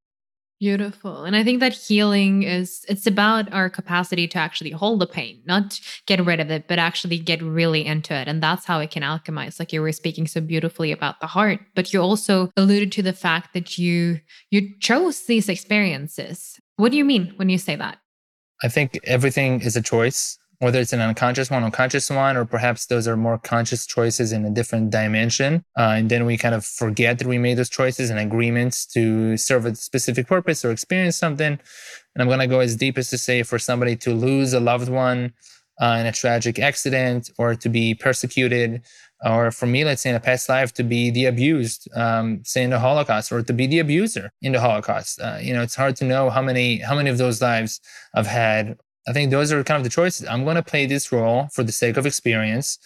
Beautiful. And I think that healing is it's about our capacity to actually hold the pain, not get rid of it, but actually get really into it. And that's how it can alchemize. Like you were speaking so beautifully about the heart, but you also alluded to the fact that you you chose these experiences. What do you mean when you say that? I think everything is a choice whether it's an unconscious one, unconscious one, or perhaps those are more conscious choices in a different dimension. Uh, and then we kind of forget that we made those choices and agreements to serve a specific purpose or experience something. And I'm going to go as deep as to say for somebody to lose a loved one uh, in a tragic accident or to be persecuted or for me, let's say in a past life, to be the abused, um, say in the Holocaust, or to be the abuser in the Holocaust. Uh, you know, it's hard to know how many how many of those lives I've had. I think those are kind of the choices. I'm going to play this role for the sake of experience,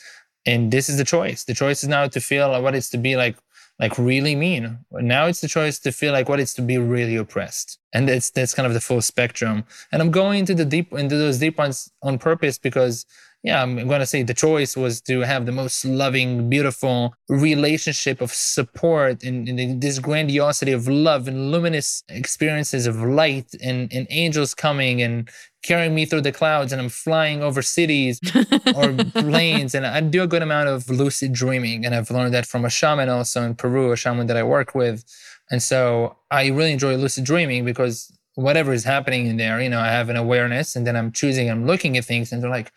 and this is the choice. The choice is now to feel what it's to be like like really mean. Now it's the choice to feel like what it's to be really oppressed. And that's that's kind of the full spectrum. And I'm going into the deep into those deep ones on purpose because yeah, I'm going to say the choice was to have the most loving, beautiful relationship of support and, and, this grandiosity of love and luminous experiences of light and, and angels coming and carrying me through the clouds and I'm flying over cities or planes. And I do a good amount of lucid dreaming. And I've learned that from a shaman also in Peru, a shaman that I work with. And so I really enjoy lucid dreaming because whatever is happening in there, you know, I have an awareness and then I'm choosing, I'm looking at things and they're like,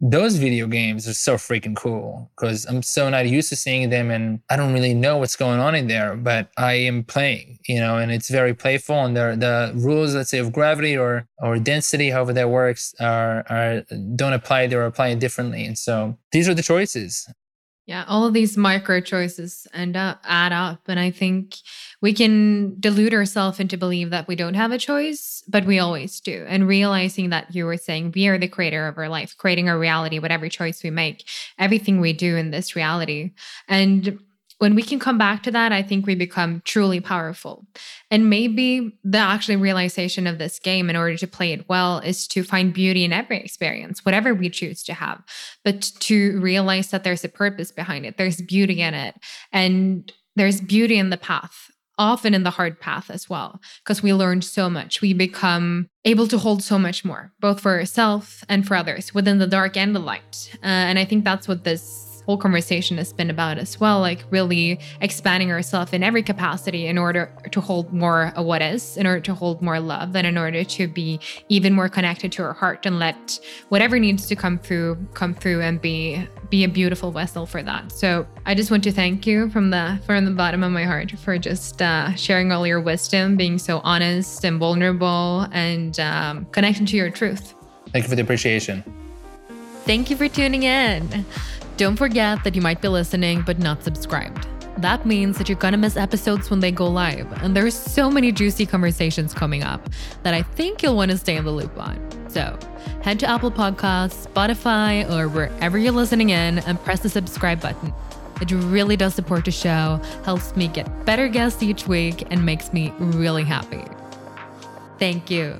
those video games are so freaking cool because I'm so not used to seeing them and I don't really know what's going on in there, but I am playing, you know, and it's very playful and the rules, let's say, of gravity or or density, however that works, are are don't apply, they're applying differently. And so these are the choices. Yeah, all of these micro choices end up add up. And I think we can delude ourselves into believe that we don't have a choice, but we always do. And realizing that you were saying we are the creator of our life, creating our reality with every choice we make, everything we do in this reality. And when we can come back to that, I think we become truly powerful. And maybe the actual realization of this game, in order to play it well, is to find beauty in every experience, whatever we choose to have, but to realize that there's a purpose behind it, there's beauty in it, and there's beauty in the path. Often in the hard path as well, because we learn so much. We become able to hold so much more, both for ourselves and for others, within the dark and the light. Uh, and I think that's what this whole conversation has been about as well like really expanding ourselves in every capacity in order to hold more of what is in order to hold more love and in order to be even more connected to our heart and let whatever needs to come through come through and be be a beautiful vessel for that. So i just want to thank you from the from the bottom of my heart for just uh, sharing all your wisdom being so honest and vulnerable and um, connecting to your truth. Thank you for the appreciation. Thank you for tuning in don't forget that you might be listening but not subscribed. That means that you're gonna miss episodes when they go live, and there's so many juicy conversations coming up that I think you'll wanna stay in the loop on. So head to Apple Podcasts, Spotify, or wherever you're listening in and press the subscribe button. It really does support the show, helps me get better guests each week, and makes me really happy. Thank you.